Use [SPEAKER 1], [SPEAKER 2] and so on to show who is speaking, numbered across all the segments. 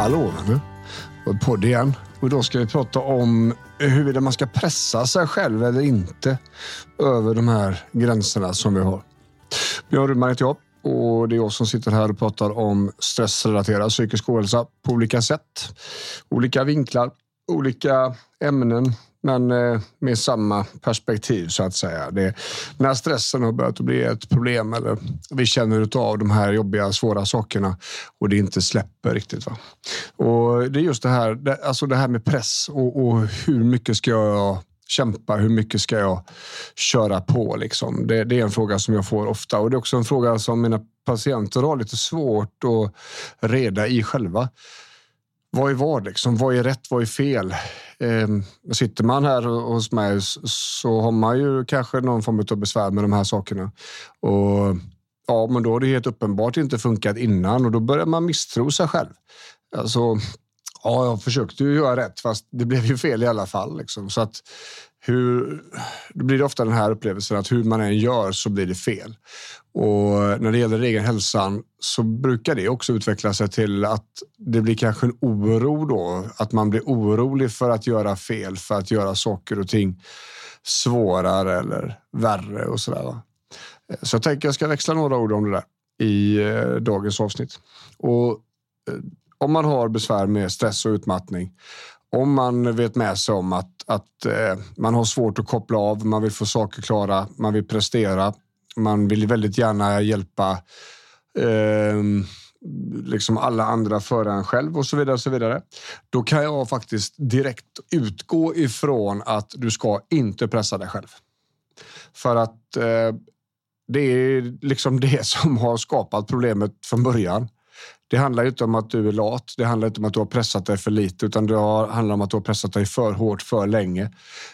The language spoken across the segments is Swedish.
[SPEAKER 1] Hallå, nu. podd igen. Och idag ska vi prata om huruvida man ska pressa sig själv eller inte över de här gränserna som vi har. Björn Rudman heter jag och det är jag som sitter här och pratar om stressrelaterad psykisk ohälsa på olika sätt. Olika vinklar, olika ämnen, men eh, med samma perspektiv så att säga. Det, när stressen har börjat bli ett problem eller vi känner av de här jobbiga, svåra sakerna och det inte släpper riktigt. Va? Och det är just det här, det, alltså det här med press och, och hur mycket ska jag kämpa? Hur mycket ska jag köra på? Liksom? Det, det, är en fråga som jag får ofta och det är också en fråga som mina patienter har lite svårt att reda i själva. Vad är vad? Liksom? Vad är rätt? Vad är fel? Eh, sitter man här hos mig så har man ju kanske någon form av besvär med de här sakerna. Och ja, men då har det helt uppenbart inte funkat innan och då börjar man misstro sig själv. Alltså, ja, jag försökte ju göra rätt fast det blev ju fel i alla fall. Liksom. Så att hur, då blir det ofta den här upplevelsen att hur man än gör så blir det fel. Och när det gäller egen hälsan så brukar det också utveckla sig till att det blir kanske en oro då. Att man blir orolig för att göra fel, för att göra saker och ting svårare eller värre och sådär. Så jag tänker jag ska växla några ord om det där i eh, dagens avsnitt. Och eh, om man har besvär med stress och utmattning, om man vet med sig om att, att eh, man har svårt att koppla av, man vill få saker klara, man vill prestera, man vill väldigt gärna hjälpa eh, liksom alla andra före en själv och så vidare. Och så vidare. Då kan jag faktiskt direkt utgå ifrån att du ska inte pressa dig själv. För att eh, det är liksom det som har skapat problemet från början. Det handlar inte om att du är lat. Det handlar inte om att du har pressat dig för lite, utan det handlar om att du har pressat dig för hårt för länge.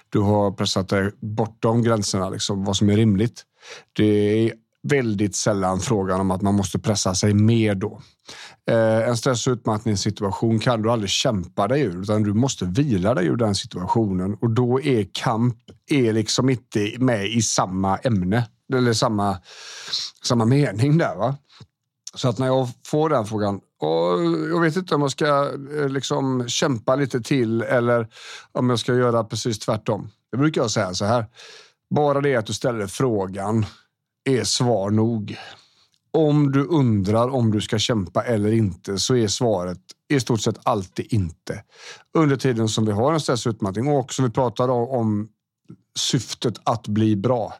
[SPEAKER 1] Du har pressat dig bortom gränserna, liksom, vad som är rimligt. Det är väldigt sällan frågan om att man måste pressa sig mer då. Eh, en stress och utmattningssituation kan du aldrig kämpa dig ur, utan du måste vila dig ur den situationen och då är kamp är liksom inte med i samma ämne eller samma, samma mening där. Va? Så att när jag får den frågan, och jag vet inte om jag ska eh, liksom kämpa lite till eller om jag ska göra precis tvärtom. Det brukar jag säga så här. Bara det att du ställer frågan är svar nog. Om du undrar om du ska kämpa eller inte så är svaret i stort sett alltid inte. Under tiden som vi har en stressutmattning och också vi pratar om syftet att bli bra.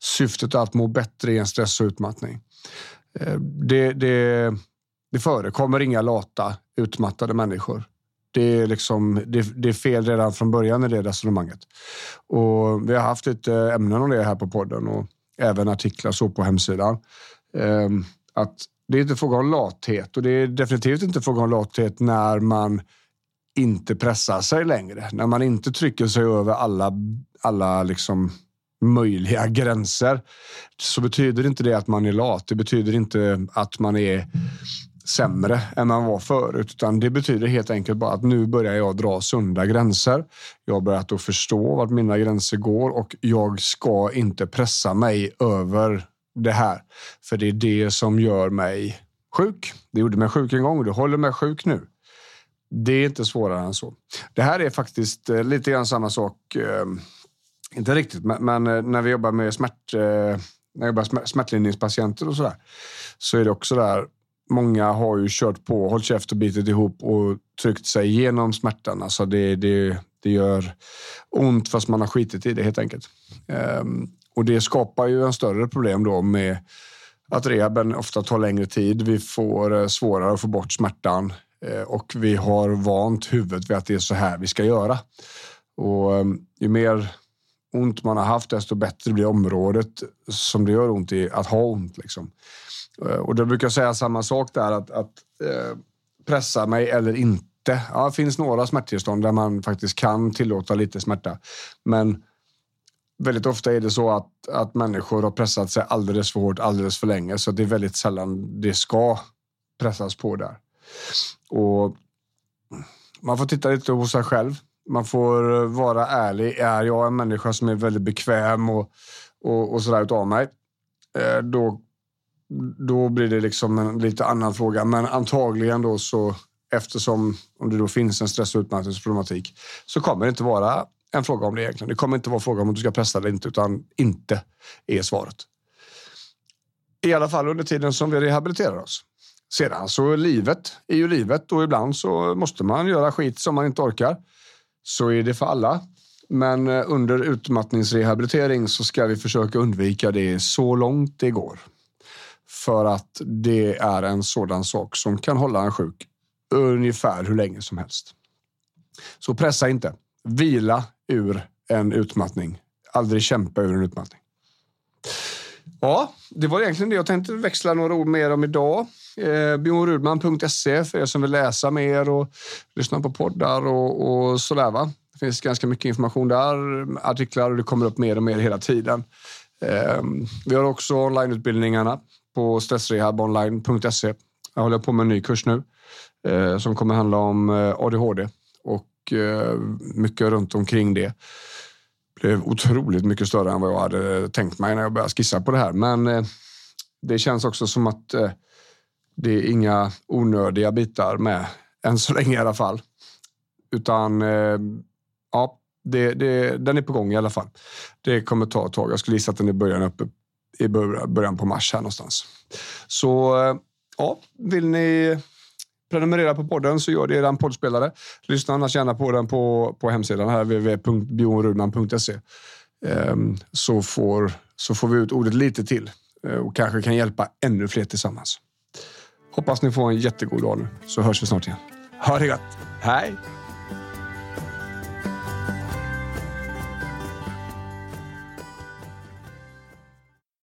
[SPEAKER 1] Syftet att må bättre i en stress och utmattning. Eh, det, det, det förekommer inga lata, utmattade människor. Det är, liksom, det, det, är fel redan från början i det resonemanget. Och vi har haft lite ämnen om det här på podden och även artiklar så på hemsidan. Ehm, att det är inte fråga om lathet och det är definitivt inte fråga om lathet när man inte pressar sig längre. När man inte trycker sig över alla, alla liksom möjliga gränser så betyder inte det att man är lat. Det betyder inte att man är sämre än man var förut, utan det betyder helt enkelt bara att nu börjar jag dra sunda gränser. Jag har börjat att förstå vart mina gränser går och jag ska inte pressa mig över det här, för det är det som gör mig sjuk. Det gjorde mig sjuk en gång och det håller mig sjuk nu. Det är inte svårare än så. Det här är faktiskt eh, lite grann samma sak eh, inte riktigt, men, men eh, när vi jobbar med smärt, eh, när jag jobbar smärtlindringspatienter och så där, så är det också där. Många har ju kört på, hållit käft och bitit ihop och tryckt sig igenom smärtan. Alltså det, det, det gör ont fast man har skitit i det helt enkelt. Um, och det skapar ju en större problem då med att rehaben ofta tar längre tid. Vi får eh, svårare att få bort smärtan och vi har vant huvudet vid att det är så här vi ska göra. Och ehm, ju mer ont man har haft, desto bättre blir området som det gör ont i att ha ont. Liksom. Eh, och då brukar jag säga samma sak där, att, att eh, pressa mig eller inte. Ja, det finns några smärttillstånd där man faktiskt kan tillåta lite smärta. Men väldigt ofta är det så att, att människor har pressat sig alldeles för hårt alldeles för länge. Så det är väldigt sällan det ska pressas på där. Och man får titta lite på sig själv man får eh, vara ärlig. Är jag en människa som är väldigt bekväm och, och, och sådär utav mig, eh, då, då blir det liksom en lite annan fråga. Men antagligen då så eftersom om det då finns en stress och utmattningsproblematik så kommer det inte vara en fråga om det egentligen. Det kommer inte vara fråga om du ska pressa eller inte, utan inte är svaret. I alla fall under tiden som vi rehabiliterar oss. Sedan så livet är ju livet och ibland så måste man göra skit som man inte orkar. Så är det för alla. Men eh, under utmattningsrehabilitering så ska vi försöka undvika det så långt det går. För att det är en sådan sak som kan hålla en sjuk ungefär hur länge som helst. Så pressa inte. Vila ur en utmattning. Aldrig kämpa ur en utmattning. Ja, det var egentligen det jag tänkte växla några ord mer om idag. Eh, bjornrudman.se för er som vill läsa mer och lyssna på poddar och, och sådär. Va? Det finns ganska mycket information där, artiklar och det kommer upp mer och mer hela tiden. Eh, vi har också onlineutbildningarna på stressrehabonline.se. Jag håller på med en ny kurs nu eh, som kommer handla om eh, ADHD och eh, mycket runt omkring det. Det blev otroligt mycket större än vad jag hade eh, tänkt mig när jag började skissa på det här. Men eh, det känns också som att det är inga onödiga bitar med än så länge i alla fall. Utan ja, det, det, den är på gång i alla fall. Det kommer ta ett tag. Jag skulle gissa att den är början uppe i början på mars här någonstans. Så ja, vill ni prenumerera på podden så gör det i den poddspelare. Lyssna annars gärna på den på, på hemsidan här www.bjornrudman.se ehm, så får, så får vi ut ordet lite till eh, och kanske kan hjälpa ännu fler tillsammans. Hoppas ni får en jättegod dag nu så hörs vi snart igen. Ha det gott. Hej!